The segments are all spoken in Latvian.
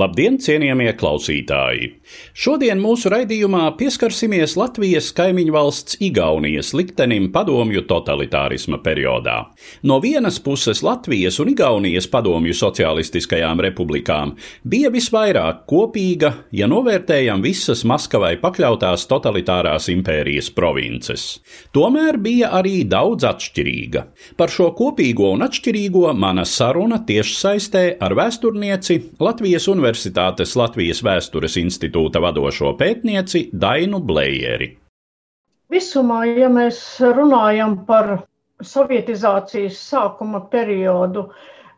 Labdien, cienījamie klausītāji! Šodien mūsu raidījumā pieskarsimies Latvijas kaimiņu valsts Igaunijas liktenim padomju totalitārisma periodā. No vienas puses Latvijas un Igaunijas padomju socialistiskajām republikām bija visvairāk kopīga, ja novērtējam visas Maskavai pakļautās totalitārās impērijas provinces. Tomēr bija arī daudz atšķirīga. Par šo kopīgo un atšķirīgo mana saruna tiešsaistē ar vēsturnieci Latvijas un Universitātes Latvijas Vēstures institūta vadošo pētnieci Dainu Blējeri. Visumā, ja mēs runājam par sovietizācijas sākuma periodu,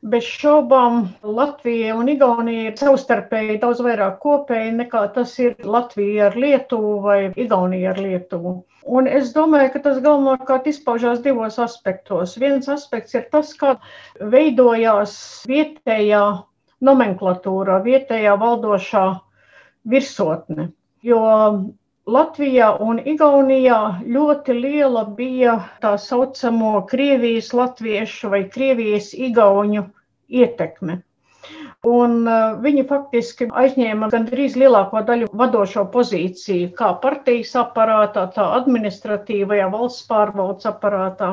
bez šaubām Latvija un Igaunija ir savstarpēji daudz vairāk kopēji nekā tas ir Latvija ar Lietuvu vai Igaunija ar Lietuvu. Un es domāju, ka tas galvenokārt izpaužās divos aspektos. Viens aspekts ir tas, kā veidojās vietējā nomenklatūrā, vietējā valdošā virsotne. Jo Latvijā un Igaunijā ļoti liela bija tā saucamo Krievijas latviešu vai Krievijas igauņu ietekme. Un uh, viņi faktiski aizņēma gandrīz lielāko daļu vadošo pozīciju, kā partijas aparātā, tā administratīvajā valsts pārvaldes aparātā.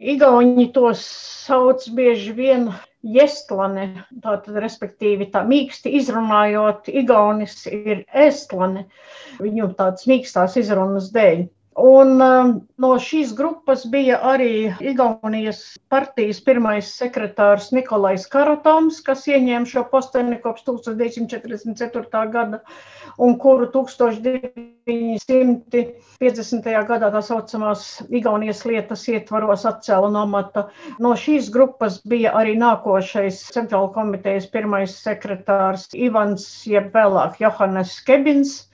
Igauni tos sauc bieži vien Jestlane, tātad, respektīvi, tā mīksti izrunājot, Igaunis ir Estlane, viņu tādas mīkstās izrunas dēļ. Un um, no šīs grupas bija arī Igaunijas partijas pirmais sekretārs Nikolais Karatons, kas ieņēma šo posteni kopš 1944. gada un kuru 1950. gadā tā saucamās Igaunijas lietas ietvaros atcēla no mata. No šīs grupas bija arī nākošais centrāla komitejas pirmais sekretārs Ivans, jeb vēlāk Johannes Kebins,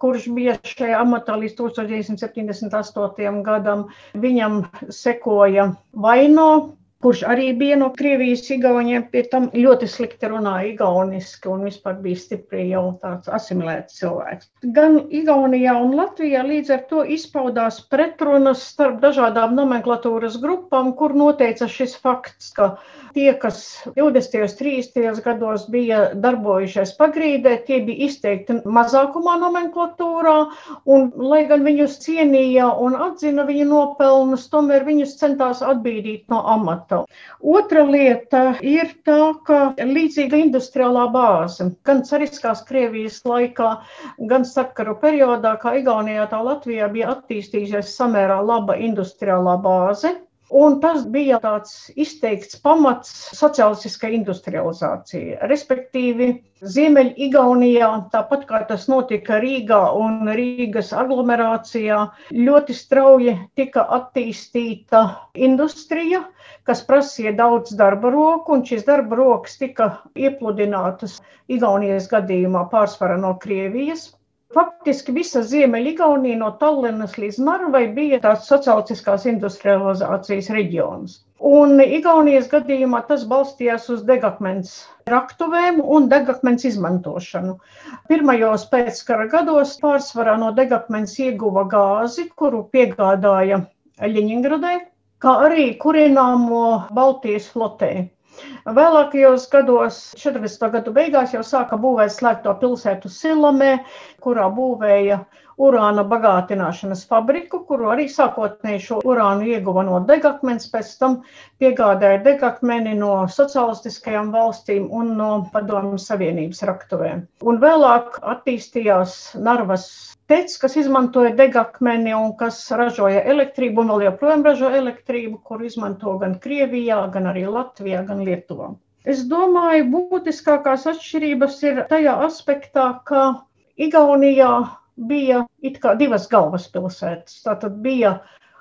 kurš bija šajā amatā līdz 1978. gadam. Viņam sekoja Vaino, kurš arī bija no Krievijas igauniem, pie tam ļoti slikti runāja igauniski un vispār bija stipri jau tāds asimilēts cilvēks. Gan Igaunijā un Latvijā līdz ar to izpaudās pretrunas starp dažādām nomenklatūras grupām, kur noteica šis fakts, ka Tie, kas 20. un 30. gados bija darbojušies pagrīdē, tie bija izteikti mazākumā nomenklatūrā, un, lai gan viņus cienīja un atzina viņu nopelnus, tomēr viņus centās atbīdīt no amata. Otra lieta ir tā, ka līdzīga industriālā bāze gan cariskās Krievijas laikā, gan starpkaru periodā, kā Igaunijā, tā Latvijā bija attīstījusies samērā laba industriālā bāze. Un tas bija tāds izteikts pamats sociālistiskai industrializācijai. Respektīvi, Ziemeļ-Igaunijā, tāpat kā tas notika Rīgā un Rīgas aglomerācijā, ļoti strauji tika attīstīta industrija, kas prasīja daudz darba roku, un šīs darba rokas tika iepludinātas Igaunijas gadījumā pārsvarā no Krievijas. Faktiski visa Ziemeļgaunija no Tallinas līdz Narvai bija tāds sociālistiskās industrializācijas reģions. Un Igaunijas gadījumā tas balstījās uz degakmens raktuvēm un degakmens izmantošanu. Pirmajos pēckara gados pārsvarā no degakmens ieguva gāzi, kuru piegādāja Ļeņingradai, kā arī kurināmo Baltijas flotē. Vēlākajos gados, 40. gadu beigās, jau sāka būvēt slēgto pilsētu Silamē, kurā būvēja urāna bagātināšanas fabriku, kuru arī sākotnēji šo urānu ieguva no degakmens, pēc tam piegādāja degakmeni no socialistiskajām valstīm un no Padomju Savienības raktuvēm. Un vēlāk attīstījās Narvas tec, kas izmantoja degakmeni un kas ražoja elektrību un vēl joprojām ražo elektrību, kur izmanto gan Krievijā, gan arī Latvijā, gan Lietuvā. Es domāju, būtiskākās atšķirības ir tajā aspektā, ka Igaunijā bija divas galvaspilsētas. Tātad bija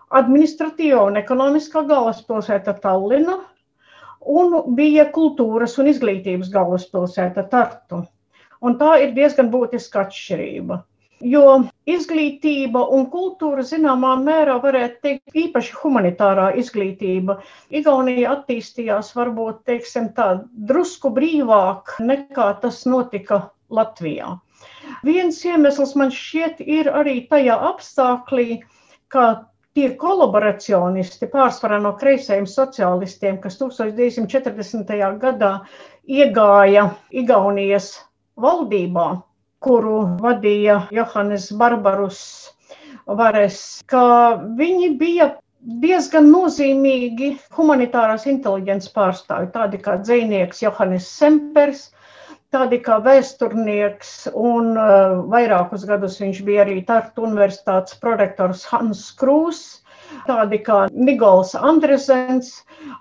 administratīva un ekonomiskā galvaspilsēta Tallina, un bija kultūras un izglītības galvaspilsēta Tartu. Un tā ir diezgan būtiska atšķirība. Jo izglītība un kultūra zināmā mērā varētu teikt, īpaši humanitārā izglītība. Igaunija attīstījās varbūt, teiksim tā, drusku brīvāk nekā tas notika Latvijā. Viens iemesls man šķiet ir arī tajā apstāklī, ka tie kolaboracionisti, pārsvarā no kreisajiem sociālistiem, kas 1940. gadā iegāja Igaunijas valdībā, kuru vadīja Johannes Barbarus Vares, ka viņi bija diezgan nozīmīgi humanitārās inteliģences pārstāvi, tādi kā dzinieks Johannes Sempers, tādi kā vēsturnieks, un uh, vairākus gadus viņš bija arī Tartu universitātes prorektors Hans Krūs, tādi kā Nigols Andresens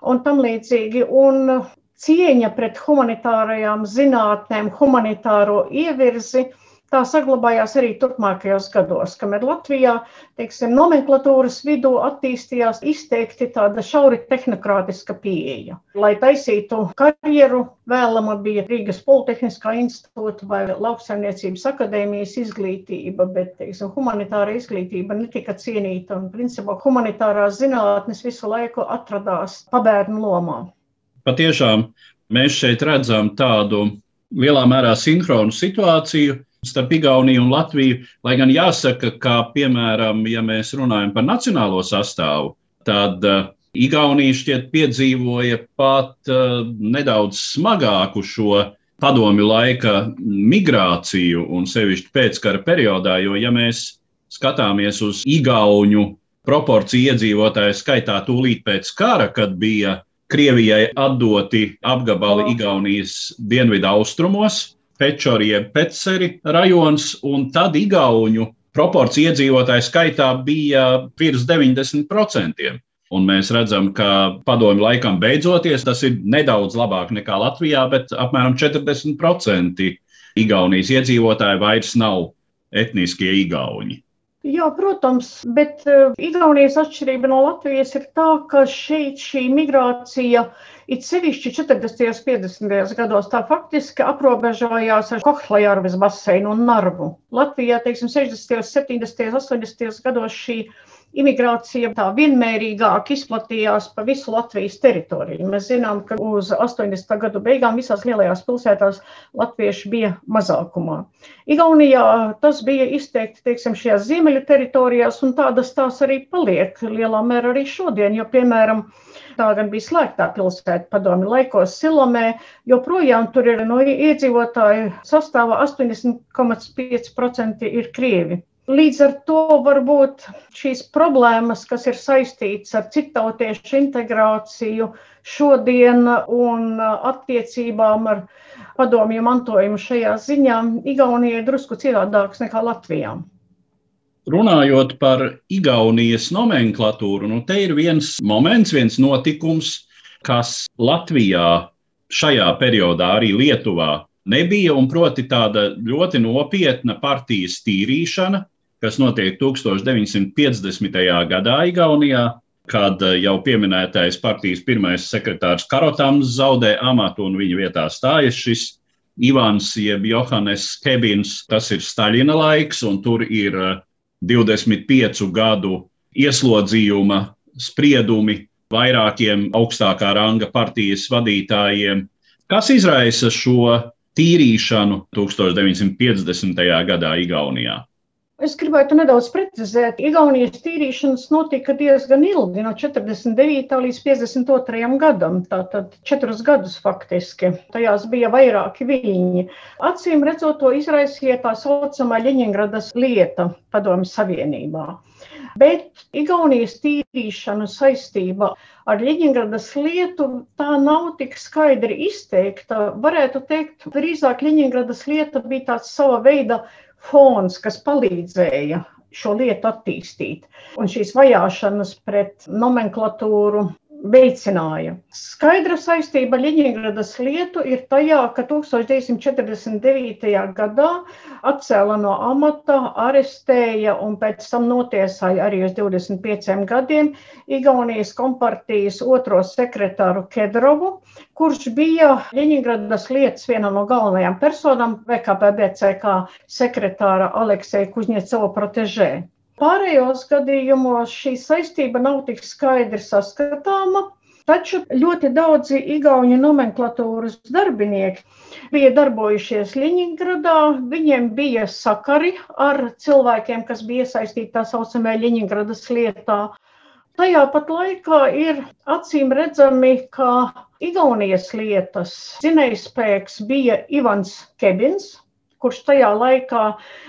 un tam līdzīgi. Un cieņa pret humanitārajām zinātnēm, humanitāro ievirzi, tā saglabājās arī turpmākajos gados, kamēr Latvijā, teiksim, nomenklatūras vidū attīstījās izteikti tāda šauri tehnokrātiska pieeja. Lai taisītu karjeru, vēlama bija Rīgas Politehniskā institūta vai lauksaimniecības akadēmijas izglītība, bet, teiksim, humanitāra izglītība netika cienīta un, principā, humanitārās zinātnes visu laiku atradās pabērnu lomā patiešām mēs šeit redzam tādu lielā mērā sinhronu situāciju starp Igauniju un Latviju. Lai gan jāsaka, ka, piemēram, ja mēs runājam par nacionālo sastāvu, tad uh, Igaunija šķiet piedzīvoja pat uh, nedaudz smagāku šo padomju laika migrāciju, un sevišķi pēckara periodā, jo, ja mēs skatāmies uz Igaunu proporciju iedzīvotāju skaitā tūlīt pēc kara, kad bija Krievijai atdoti apgabali Igaunijas dienvidu austrumos, Pečorija, Peceri rajons, un tad Igauņu proporcija iedzīvotāju skaitā bija virs 90%. Un mēs redzam, ka padomju laikam beidzoties, tas ir nedaudz labāk nekā Latvijā, bet apmēram 40% Igaunijas iedzīvotāji vairs nav etniskie igauņi. Jā, protams, bet uh, Igaunijas atšķirība no Latvijas ir tā, ka šeit šī migrācija, it sevišķi 40. un 50. gados, tā faktiski aprobežojās ar Kohlajārves baseinu un Narvu. Latvijā, teiksim, 60., 70., 80. gados šī imigrācija tā vienmērīgāk izplatījās pa visu Latvijas teritoriju. Mēs zinām, ka uz 80. gadu beigām visās lielajās pilsētās latvieši bija mazākumā. Igaunijā tas bija izteikti, teiksim, šajās ziemeļu teritorijās, un tādas tās arī paliek lielā mērā arī šodien, jo, piemēram, tā gan bija slēgtā pilsēta padomi laikos Silomē, joprojām tur ir no iedzīvotāju sastāvā 80,5% ir krievi. Līdz ar to varbūt šīs problēmas, kas ir saistītas ar citautiešu integrāciju šodien un attiecībām ar padomju mantojumu šajā ziņā, Igaunija ir drusku citādāks nekā Latvijā. Runājot par Igaunijas nomenklatūru, nu te ir viens moments, viens notikums, kas Latvijā šajā periodā, arī Lietuvā, nebija, un proti tāda ļoti nopietna partijas tīrīšana, kas notiek 1950. gadā Igaunijā, kad eh, jau pieminētais partijas pirmais sekretārs Karotams zaudē amatu un viņa vietā stājas šis Ivans jeb Johannes Kebins. Tas ir Staļina laiks, un tur ir 25 eh, gadu ieslodzījuma spriedumi vairākiem augstākā ranga partijas vadītājiem, kas izraisa šo tīrīšanu 1950. gadā Igaunijā. Es gribētu nedaudz precizēt, Igaunijas tīrīšanas notika diezgan ilgi, no 49. līdz 52. gadam, tātad četrus gadus faktiski. Tajās bija vairāki viļņi. Acīm redzot, to izraisīja tā saucamā Ļeņingradas lieta Padomju Savienībā. Bet Igaunijas tīrīšana saistība ar Ļeņingradas lietu tā nav tik skaidri izteikta. Varētu teikt, drīzāk Ļeņingradas lieta bija tāds sava veida fons, kas palīdzēja šo lietu attīstīt. Un šīs vajāšanas pret nomenklatūru veicināja. Skaidra saistība ar Ļeņingradas lietu ir tajā, ka 1949. gadā atcēla no amata, arestēja un pēc tam notiesāja arī uz 25 gadiem Igaunijas kompartijas otro sekretāru Kedrovu, kurš bija Ļeņingradas lietas viena no galvenajām personām VKPBCK sekretāra Alekseja Kuņecova protežē. Pārējos gadījumos šī saistība nav tik skaidri saskatāma, taču ļoti daudzi igauņu nomenklatūras darbinieki bija darbojušies Ļeņingradā, viņiem bija sakari ar cilvēkiem, kas bija iesaistīti tā saucamajā Ļeņingradas lietā. Tajā pat laikā ir acīm redzami, ka Igaunijas lietas zinējspēks bija Ivans Kebins, kurš tajā laikā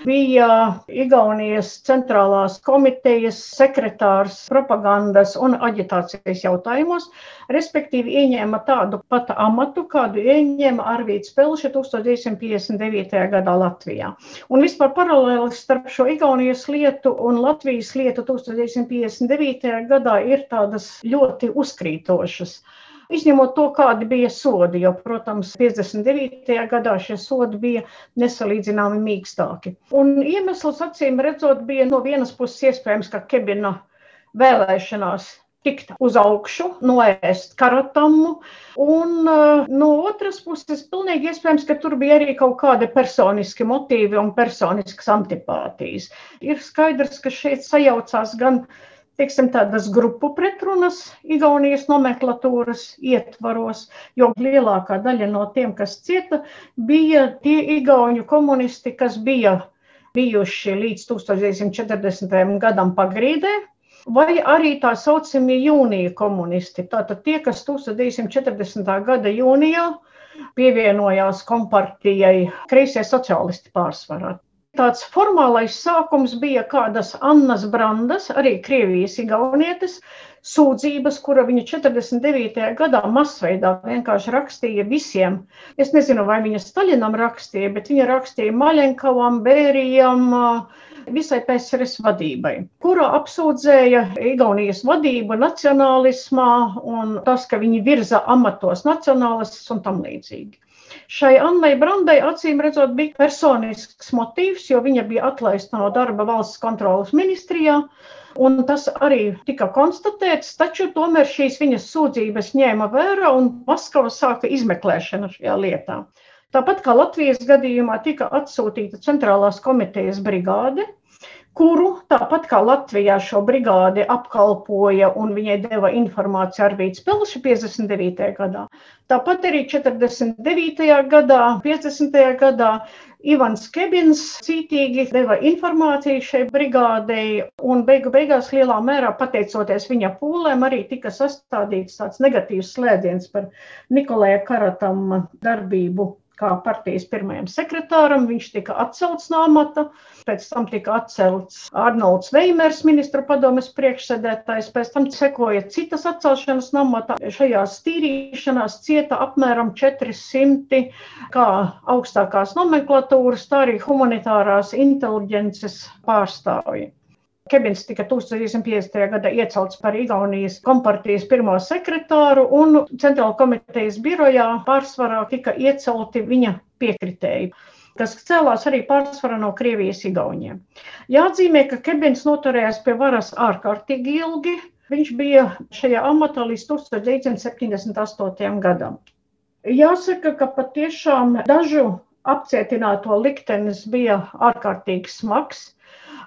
bija Igaunijas centrālās komitejas sekretārs propagandas un aģitācijas jautājumos, respektīvi ieņēma tādu pat amatu, kādu ieņēma Arvīts Pelša 1959. gadā Latvijā. Un vispār paralēli starp šo Igaunijas lietu un Latvijas lietu 1959. gadā ir tādas ļoti uzkrītošas. Izņemot to, kādi bija sodi, jo, protams, 59. gadā šie sodi bija nesalīdzināmi mīkstāki. Un iemesls, acīm redzot, bija no vienas puses iespējams, ka Kebina vēlēšanās tikt uz augšu, noēst karatamu, un uh, no otras puses, pilnīgi iespējams, ka tur bija arī kaut kādi personiski motīvi un personiskas antipātijas. Ir skaidrs, ka šeit sajaucās gan uh, teiksim, tādas grupu pretrunas Igaunijas nomenklatūras ietvaros, jo lielākā daļa no tiem, kas cieta, bija tie igauņu komunisti, kas bija bijuši līdz 1940. gadam pagrīdē, vai arī tā saucamie jūnija komunisti, tātad tie, kas 1940. gada jūnijā pievienojās kompartijai, kreisie sociālisti pārsvarā. Tāds formālais sākums bija kādas Annas Brandas, arī Krievijas igaunietes, sūdzības, kura viņa 49. gadā masveidā vienkārši rakstīja visiem. Es nezinu, vai viņa Staļinam rakstīja, bet viņa rakstīja Maļenkavam, Bērijam, visai PSRS vadībai, kura apsūdzēja Igaunijas vadību nacionālismā un tas, ka viņi virza amatos nacionālistus un tam līdzīgi. Šai Annai Brandai acīm redzot bija personisks motīvs, jo viņa bija atlaista no darba valsts kontrolas ministrijā. Un tas arī tika konstatēts, taču tomēr šīs viņas sūdzības ņēma vērā un Maskava sāka izmeklēšanu šajā lietā. Tāpat kā Latvijas gadījumā tika atsūtīta centrālās komitejas brigāde, kuru tāpat kā Latvijā šo brigādi apkalpoja un viņai deva informāciju Arvīts Pelša 59. gadā. Tāpat arī 49. gadā, 50. gadā Ivans Kebins cītīgi deva informāciju šai brigādei un beigu beigās lielā mērā pateicoties viņa pūlēm arī tika sastādīts tāds negatīvs slēdziens par Nikolēja Karatam darbību kā partijas pirmajam sekretāram. Viņš tika atcelts no amata, pēc tam tika atcelts Arnolds Veimers, ministru padomes priekšsēdētājs, pēc tam sekoja citas atcelšanas no amata. Šajās tīrīšanās cieta apmēram 400 kā augstākās nomenklatūras, tā arī humanitārās inteliģences pārstāvji. Kebins tika 1950. gadā iecelts par Igaunijas kompartijas pirmo sekretāru, un Centrāla komitejas birojā pārsvarā tika iecelti viņa piekritēji kas cēlās arī pārsvarā no Krievijas igauniem. Jāatzīmē, ka Kebins noturējās pie varas ārkārtīgi ilgi. Viņš bija šajā amatā līdz 1978. gadam. Jāsaka, ka patiešām dažu apcietināto liktenis bija ārkārtīgi smags.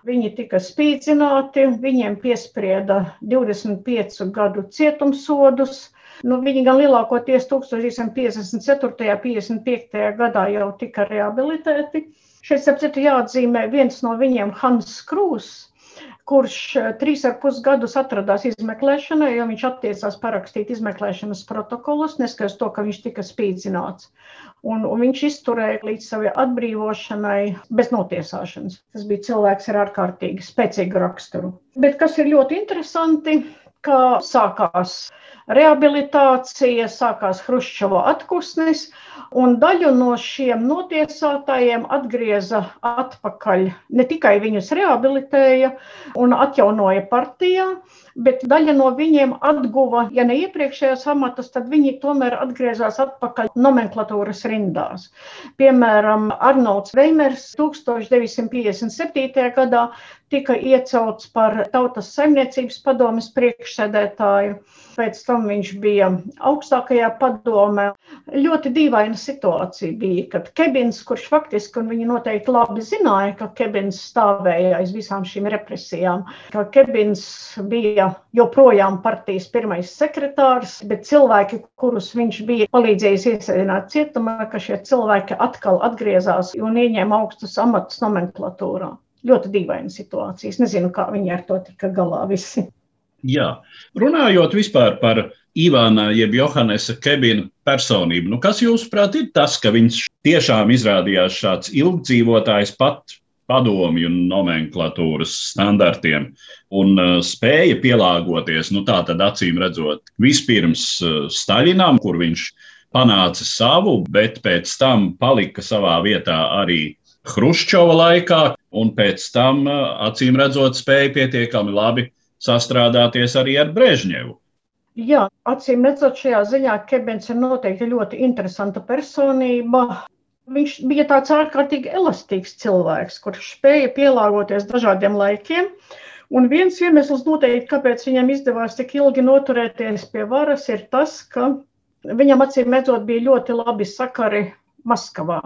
Viņi tika spīdzināti, viņiem piesprieda 25 gadu cietumsodus, Nu, viņi gan lielākoties 1954. un 55. gadā jau tika rehabilitēti. Šeit, ap citu, jāatzīmē viens no viņiem, Hans Krūss, kurš eh, trīs ar pus gadus atradās izmeklēšanai, jo viņš attiecās parakstīt izmeklēšanas protokolus, neskatoties to, ka viņš tika spīdzināts. Un, un viņš izturēja līdz savai atbrīvošanai bez notiesāšanas. Tas bija cilvēks ar ārkārtīgi spēcīgu raksturu. Bet kas ir ļoti interesanti, ka sākās rehabilitācija, sākās Hruščova atpūsnis, un daļu no šiem notiesātājiem atgrieza atpakaļ. Ne tikai viņus rehabilitēja un atjaunoja partijā, bet daļa no viņiem atguva, ja ne iepriekšējos amatus, tad viņi tomēr atgriezās atpakaļ nomenklatūras rindās. Piemēram, Arnolds Veimers 1957. gadā tika iecelts par Tautas saimniecības padomes priekšsēdētāju. Pēc tam viņš bija augstākajā padomē. Ļoti dīvaina situācija bija, kad Kebins, kurš faktiski, un viņi noteikti labi zināja, ka Kebins stāvēja aiz visām šīm represijām, ka Kebins bija joprojām partijas pirmais sekretārs, bet cilvēki, kurus viņš bija palīdzējis iesēdināt cietumā, ka šie cilvēki atkal atgriezās un ieņēma augstus amatus nomenklatūrā ļoti dīvaina situācija. Es nezinu, kā viņi ar to tika galā visi. Jā, runājot vispār par Ivāna jeb Johannesa Kebina personību, nu kas jūsuprāt ir tas, ka viņš tiešām izrādījās šāds ilgdzīvotājs pat padomju nomenklatūras standartiem un uh, spēja pielāgoties, nu tā tad acīm redzot, vispirms uh, Staļinam, kur viņš panāca savu, bet pēc tam palika savā vietā arī Hruščova laikā, un pēc tam, acīm redzot, spēja pietiekami labi sastrādāties arī ar Brežņevu. Jā, acīm redzot, šajā ziņā Kebens ir noteikti ļoti interesanta personība. Viņš bija tāds ārkārtīgi elastīgs cilvēks, kurš spēja pielāgoties dažādiem laikiem. Un viens iemesls noteikti, kāpēc viņam izdevās tik ilgi noturēties pie varas, ir tas, ka viņam acīm redzot bija ļoti labi sakari Maskavā.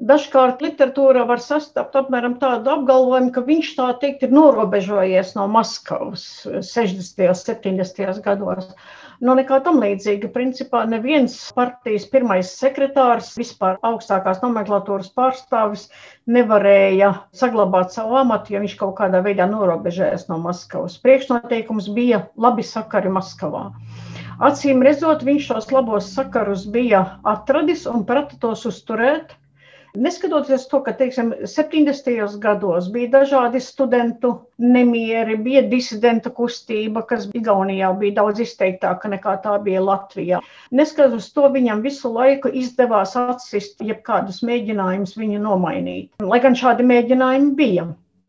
Dažkārt literatūrā var sastapt apmēram tādu apgalvojumu, ka viņš tā teikt ir norobežojies no Maskavas 60. un 70. gados. Nu, nekā tam līdzīga. Principā neviens partijas pirmais sekretārs, vispār augstākās nomenklatūras pārstāvis, nevarēja saglabāt savu amatu, ja viņš kaut kādā veidā norobežojas no Maskavas. Priekšnoteikums bija labi sakari Maskavā. Acīm redzot, viņš šos labos sakarus bija atradis un prata tos uzturēt. Neskatoties to, ka teiksim, 70. gados bija dažādi studentu nemieri, bija disidenta kustība, kas Igaunijā bija daudz izteiktāka nekā tā bija Latvijā. Neskatoties to, viņam visu laiku izdevās atsist jebkādus mēģinājumus viņu nomainīt. Lai gan šādi mēģinājumi bija.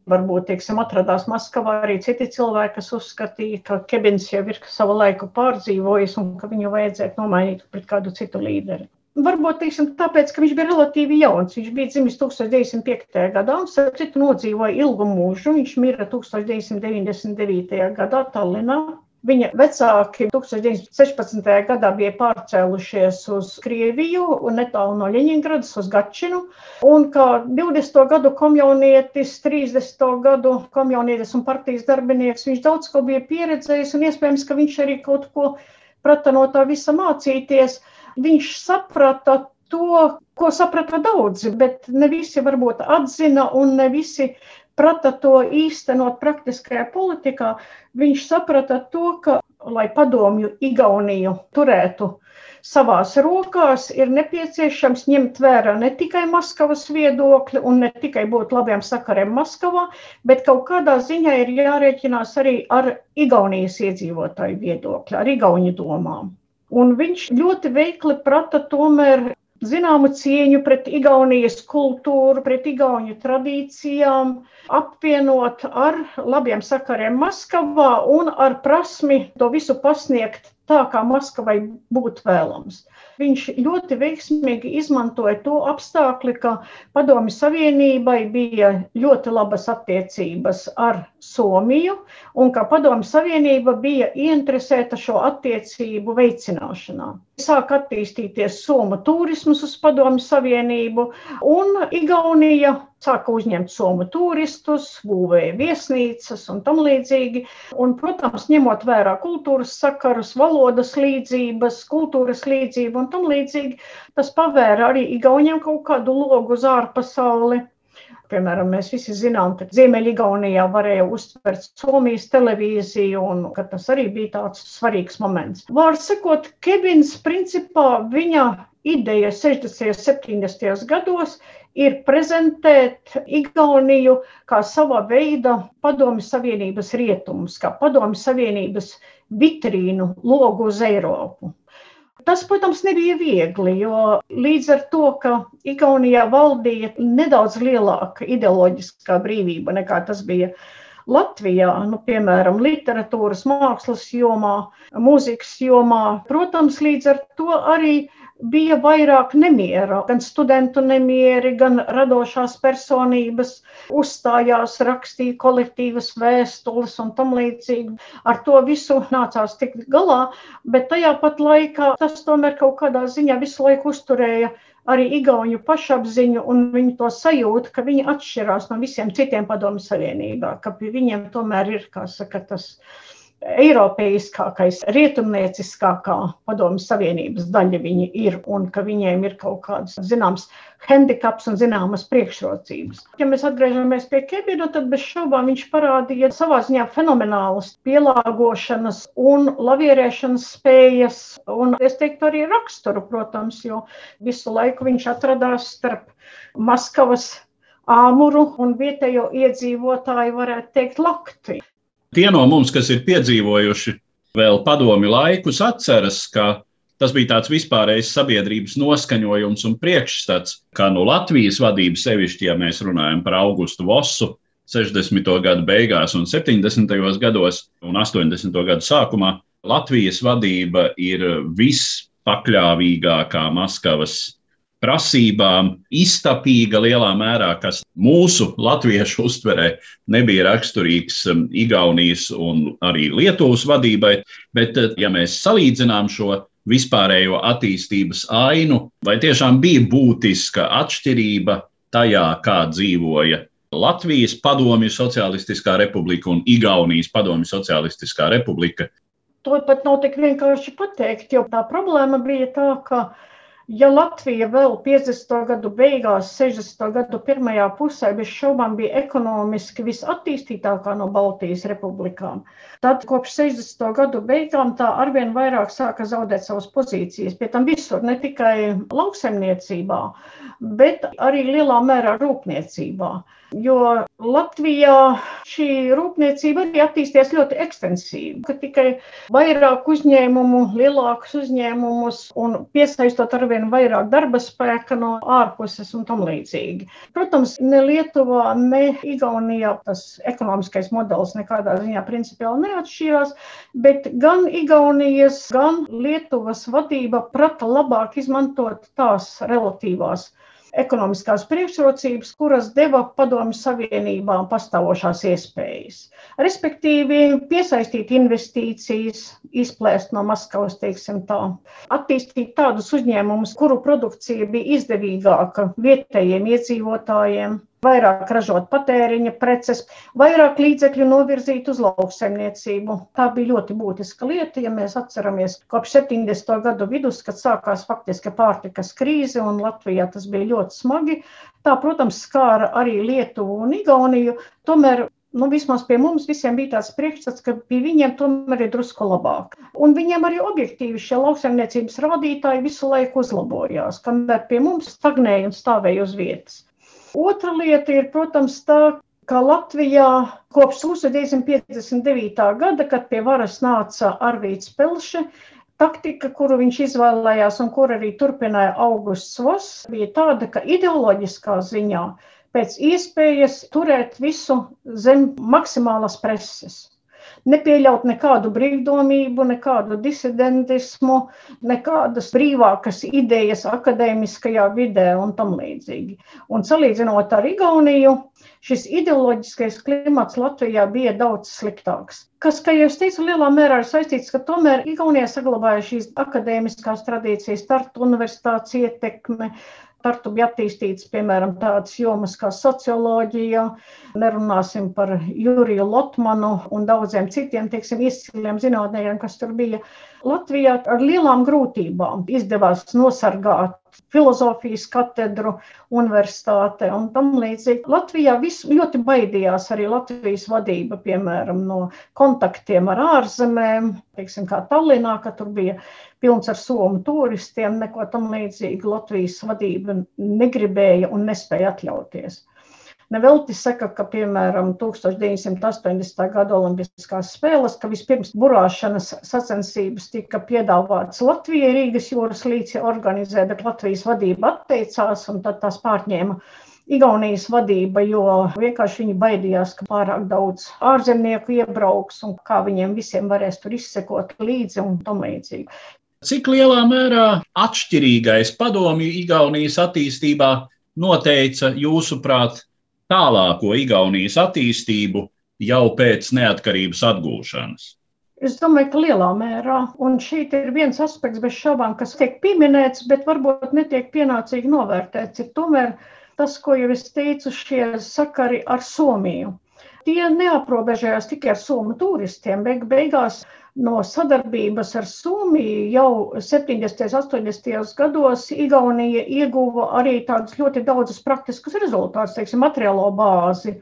Varbūt, teiksim, atradās Maskavā arī citi cilvēki, kas uzskatīja, ka Kebins jau ir savu laiku pārdzīvojis un ka viņu vajadzētu nomainīt pret kādu citu līderi. Varbūt teiksim, tāpēc, ka viņš bija relatīvi jauns. Viņš bija dzimis 1905. gadā un citu nodzīvoja ilgu mūžu. Viņš mira 1999. gadā Tallinā. Viņa vecāki 1916. gadā bija pārcēlušies uz Krieviju un netālu no Ļeņingradas uz Gačinu. Un kā 20. gadu komjaunietis, 30. gadu komjaunietis un partijas darbinieks, viņš daudz ko bija pieredzējis un iespējams, ka viņš arī kaut ko prata no tā visa mācīties viņš saprata to, ko saprata daudzi, bet ne visi varbūt atzina un ne visi prata to īstenot praktiskajā politikā. Viņš saprata to, ka, lai padomju Igauniju turētu savās rokās, ir nepieciešams ņemt vērā ne tikai Maskavas viedokli un ne tikai būt labiem sakariem Maskavā, bet kaut kādā ziņā ir jārēķinās arī ar Igaunijas iedzīvotāju viedokli, ar Igauņu domām. Un viņš ļoti veikli prata tomēr zināmu cieņu pret Igaunijas kultūru, pret Igauniju tradīcijām, apvienot ar labiem sakariem Maskavā un ar prasmi to visu pasniegt tā, kā Maskavai būtu vēlams. Viņš ļoti veiksmīgi izmantoja to apstākli, ka Padomju Savienībai bija ļoti labas attiecības ar Somiju, un ka Padomju Savienība bija ieinteresēta šo attiecību veicināšanā. Sāk attīstīties Somu turisms uz Padomju Savienību, un Igaunija sāka uzņemt somu turistus, būvēja viesnīcas un tam līdzīgi. Un, protams, ņemot vērā kultūras sakarus, valodas līdzības, kultūras līdzību un tam līdzīgi, tas pavēra arī Igauniem kaut kādu logu uz ārpasauli. Piemēram, mēs visi zinām, ka Ziemeļgaunijā varēja uztvert Somijas televīziju, un tas arī bija tāds svarīgs moments. Vārds sakot, Kevins principā viņa ideja 60. un 70. gados ir prezentēt Igauniju kā sava veida padomju savienības rietumus, kā padomju savienības vitrīnu logu uz Eiropu. Tas, protams, nebija viegli, jo līdz ar to, ka Igaunijā valdīja nedaudz lielāka ideoloģiskā brīvība nekā tas bija Latvijā, nu, piemēram, literatūras, mākslas jomā, mūzikas jomā, protams, līdz ar to arī bija vairāk nemiera, gan studentu nemieri, gan radošās personības uzstājās, rakstīja kolektīvas vēstules un tam līdzīgi. Ar to visu nācās tikt galā, bet tajā pat laikā tas tomēr kaut kādā ziņā visu laiku uzturēja arī igauņu pašapziņu un viņu to sajūtu, ka viņi atšķirās no visiem citiem padomju savienībā, ka pie viņiem tomēr ir, kā saka, tas eiropeiskākais, rietumnieciskākā padomju savienības daļa viņi ir un ka viņiem ir kaut kāds zināms handikaps un zināmas priekšrocības. Ja mēs atgriežamies pie Kevina, tad bez šaubām viņš parādīja savā ziņā fenomenālas pielāgošanas un lavierēšanas spējas un, es teiktu, arī raksturu, protams, jo visu laiku viņš atradās starp Maskavas āmuru un vietējo iedzīvotāju, varētu teikt, lakti. Tie no mums, kas ir piedzīvojuši vēl padomi laikus, atceras, ka tas bija tāds vispārējais sabiedrības noskaņojums un priekšstats, ka no Latvijas vadības, sevišķi, ja mēs runājam par Augustu Vosu, 60. gadu beigās un 70. gados un 80. gadu sākumā, Latvijas vadība ir vispakļāvīgākā Maskavas prasībām iztapīga lielā mērā, kas mūsu latviešu uztverē nebija raksturīgs um, Igaunijas un arī Lietuvas vadībai. Bet, uh, ja mēs salīdzinām šo vispārējo attīstības ainu, vai tiešām bija būtiska atšķirība tajā, kā dzīvoja Latvijas Padomju Socialistiskā republika un Igaunijas Padomju Socialistiskā republika. To pat nav tik vienkārši pateikt, jo tā problēma bija tā, ka Ja Latvija vēl 50. gadu beigās, 60. gadu pirmajā pusē bez šaubām bija ekonomiski visattīstītākā no Baltijas republikām, tad kopš 60. gadu beigām tā arvien vairāk sāka zaudēt savas pozīcijas. Pie tam visur, ne tikai lauksaimniecībā, bet arī lielā mērā rūpniecībā. Jo Latvijā šī rūpniecība arī attīstījās ļoti ekstensīvi, ka tikai vairāk uzņēmumu, lielākus uzņēmumus un piesaistot arvien vairāk darba spēka no ārpuses un tam līdzīgi. Protams, ne Lietuvā, ne Igaunijā tas ekonomiskais modelis nekādā ziņā principiāli neatšķīrās, bet gan Igaunijas, gan Lietuvas vadība prata labāk izmantot tās relatīvās ekonomiskās priekšrocības, kuras deva padomju savienībām pastāvošās iespējas. Respektīvi, piesaistīt investīcijas, izplēst no Maskavas, teiksim tā, attīstīt tādus uzņēmumus, kuru produkcija bija izdevīgāka vietējiem iedzīvotājiem, vairāk ražot patēriņa preces, vairāk līdzekļu novirzīt uz lauksaimniecību. Tā bija ļoti būtiska lieta, ja mēs atceramies kopš 70. gadu vidus, kad sākās faktiski pārtikas krīze un Latvijā tas bija ļoti smagi. Tā, protams, skāra arī Lietuvu un Igauniju. Tomēr nu, vismaz pie mums visiem bija tāds priekšstats, ka pie viņiem tomēr ir drusku labāk. Un viņiem arī objektīvi šie lauksaimniecības rādītāji visu laiku uzlabojās, kamēr pie mums stagnēja un stāvēja uz vietas. Otra lieta ir, protams, tā, ka Latvijā kopš 1959. gada, kad pie varas nāca Arvīts Pelše, taktika, kuru viņš izvēlējās un kur arī turpināja Augusts Vos, bija tāda, ka ideoloģiskā ziņā pēc iespējas turēt visu zem maksimālas preses nepieļaut nekādu brīvdomību, nekādu disidentismu, nekādas brīvākas idejas akadēmiskajā vidē un tam līdzīgi. Un salīdzinot ar Igauniju, šis ideoloģiskais klimats Latvijā bija daudz sliktāks. Kas, kā jau teicu, lielā mērā ir saistīts, ka tomēr Igaunijā saglabāja šīs akadēmiskās tradīcijas, startu universitātes ietekme, Tartu bija attīstīts, piemēram, tādas jomas kā socioloģija, nerunāsim par Juriju Lotmanu un daudziem citiem, teiksim, izciliem zinātnējiem, kas tur bija. Latvijā ar lielām grūtībām izdevās nosargāt filozofijas katedru, universitāte un tam līdzīgi. Latvijā viss ļoti baidījās arī Latvijas vadība, piemēram, no kontaktiem ar ārzemēm, teiksim, kā Tallinā, ka tur bija pilns ar somu turistiem, neko tam līdzīgu Latvijas vadība negribēja un nespēja atļauties. Nevelti saka, ka, piemēram, 1980. gada Olimpiskās spēles, ka vispirms burāšanas sacensības tika piedāvātas Latvijai Rīgas jūras līci organizē, bet Latvijas vadība atteicās un tad tās pārņēma Igaunijas vadība, jo vienkārši viņi baidījās, ka pārāk daudz ārzemnieku iebrauks un kā viņiem visiem varēs tur izsekot līdzi un tam līdzīgi. Cik lielā mērā atšķirīgais padomju Igaunijas attīstībā noteica jūsuprāt tālāko Igaunijas attīstību jau pēc neatkarības atgūšanas? Es domāju, ka lielā mērā, un šeit ir viens aspekts bez šaubām, kas tiek pieminēts, bet varbūt netiek pienācīgi novērtēts, ir tomēr tas, ko jau es teicu, šie sakari ar Somiju. Tie neaprobežojās tikai ar somu turistiem. Beig beigās no sadarbības ar Somiju jau 70. un 80. gados Igaunija ieguva arī tādus ļoti daudzus praktiskus rezultātus, teiksim, materiālo bāzi.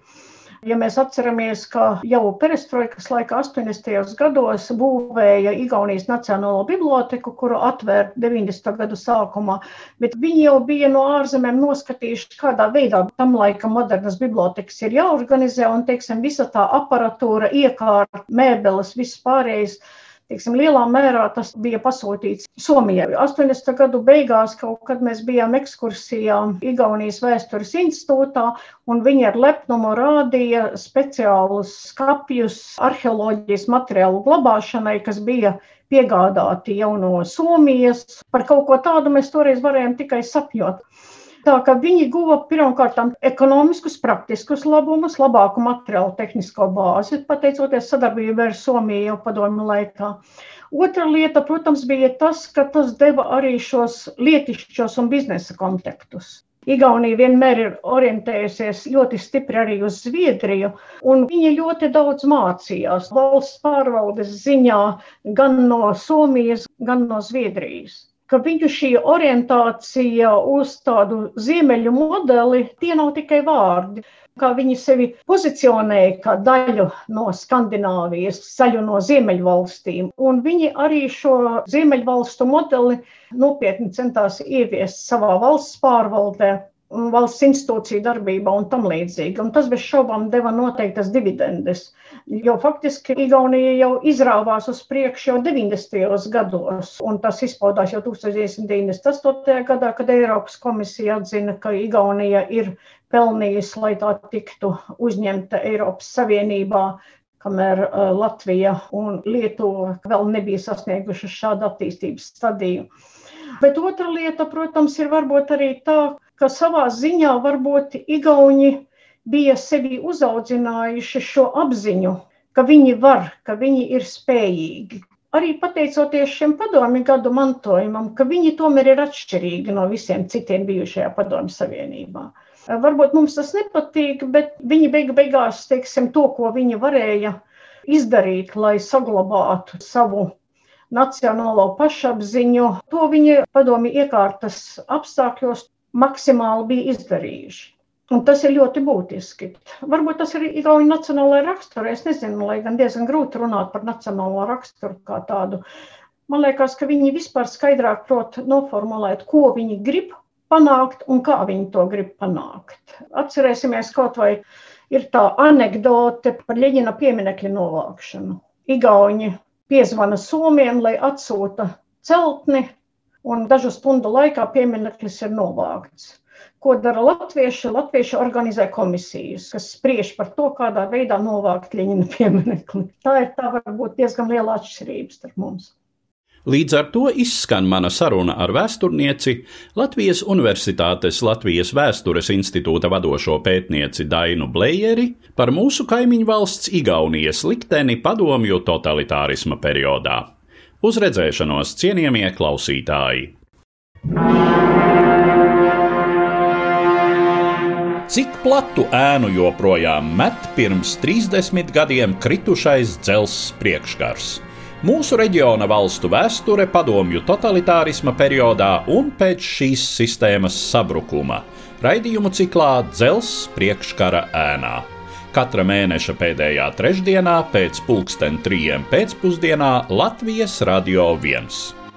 Ja mēs atceramies, ka jau perestroikas laikā 80. gados būvēja Igaunijas Nacionālo biblioteku, kuru atvērt 90. gadu sākumā, bet viņi jau bija no ārzemēm noskatījuši, kādā veidā tam laika modernas bibliotekas ir jāorganizē, un, teiksim, visa tā aparatūra, iekārta, mēbeles, viss pārējais Teiksim, lielā mērā tas bija pasūtīts Somijai. 80. gadu beigās, kaut kad mēs bijām ekskursijā Igaunijas vēstures institūtā, un viņi ar lepnumu rādīja speciālus skapjus arheoloģijas materiālu glabāšanai, kas bija piegādāti jau no Somijas. Par kaut ko tādu mēs toreiz varējām tikai sapņot. Tā kā viņi guva pirmkārt ekonomiskus, praktiskus labumus, labāku materiālu tehnisko bāzi, pateicoties sadarbībai ar Somiju jau padomju laikā. Otra lieta, protams, bija tas, ka tas deva arī šos lietišķos un biznesa kontaktus. Igaunija vienmēr ir orientējusies ļoti stipri arī uz Zviedriju, un viņi ļoti daudz mācījās valsts pārvaldes ziņā gan no Somijas, gan no Zviedrijas ka viņu šī orientācija uz tādu ziemeļu modeli, tie nav tikai vārdi. Kā viņi sevi pozicionēja kā daļu no Skandināvijas, daļu no Ziemeļvalstīm. Un viņi arī šo Ziemeļvalstu modeli nopietni centās ieviest savā valsts pārvaldē valsts institūciju darbībā un tam līdzīgi. Un tas bez šaubām deva noteiktas dividendes, jo faktiski Igaunija jau izrāvās uz priekšu jau 90. gados, un tas izpaudās jau 1998. gadā, kad Eiropas komisija atzina, ka Igaunija ir pelnījusi, lai tā tiktu uzņemta Eiropas Savienībā, kamēr uh, Latvija un Lietuva vēl nebija sasniegušas šādu attīstības stadiju. Bet otra lieta, protams, ir varbūt arī tā, ka savā ziņā varbūt Igauni bija sevi uzaudzinājuši šo apziņu, ka viņi var, ka viņi ir spējīgi. Arī pateicoties šiem padomju gadu mantojumam, ka viņi tomēr ir atšķirīgi no visiem citiem bijušajā padomju savienībā. Varbūt mums tas nepatīk, bet viņi beig beigās, teiksim, to, ko viņi varēja izdarīt, lai saglabātu savu nacionālo pašapziņu, to viņi padomju iekārtas apstākļos maksimāli bija izdarījuši. Un tas ir ļoti būtiski. Varbūt tas ir Igaunijas nacionālajā raksturā. Es nezinu, lai gan diezgan grūti runāt par nacionālo raksturu kā tādu. Man liekas, ka viņi vispār skaidrāk prot noformulēt, ko viņi grib panākt un kā viņi to grib panākt. Atcerēsimies kaut vai ir tā anekdote par Ļeņina pieminekļa novākšanu. Igauni piezvana Somiem, lai atsūta celtni un dažu stundu laikā piemineklis ir novākts. Ko dara latvieši? Latvieši organizē komisijas, kas spriež par to, kādā veidā novākt Ļeņina pieminekli. Tā ir tā varbūt diezgan liela atšķirība starp mums. Līdz ar to izskan mana saruna ar vēsturnieci, Latvijas Universitātes Latvijas Vēstures institūta vadošo pētnieci Dainu Blējeri par mūsu kaimiņu valsts Igaunijas likteni padomju totalitārisma periodā. Uz redzēšanos, cienījamie klausītāji! Cik platu ēnu joprojām met pirms 30 gadiem kritušais dzelzs priekškars? Mūsu reģiona valstu vēsture padomju totalitārisma periodā un pēc šīs sistēmas sabrukuma - raidījumu ciklā Dzelzs priekškara ēnā. Katra mēneša pēdējā trešdienā pēc pulksten trijiem pēcpusdienā Latvijas Radio 1.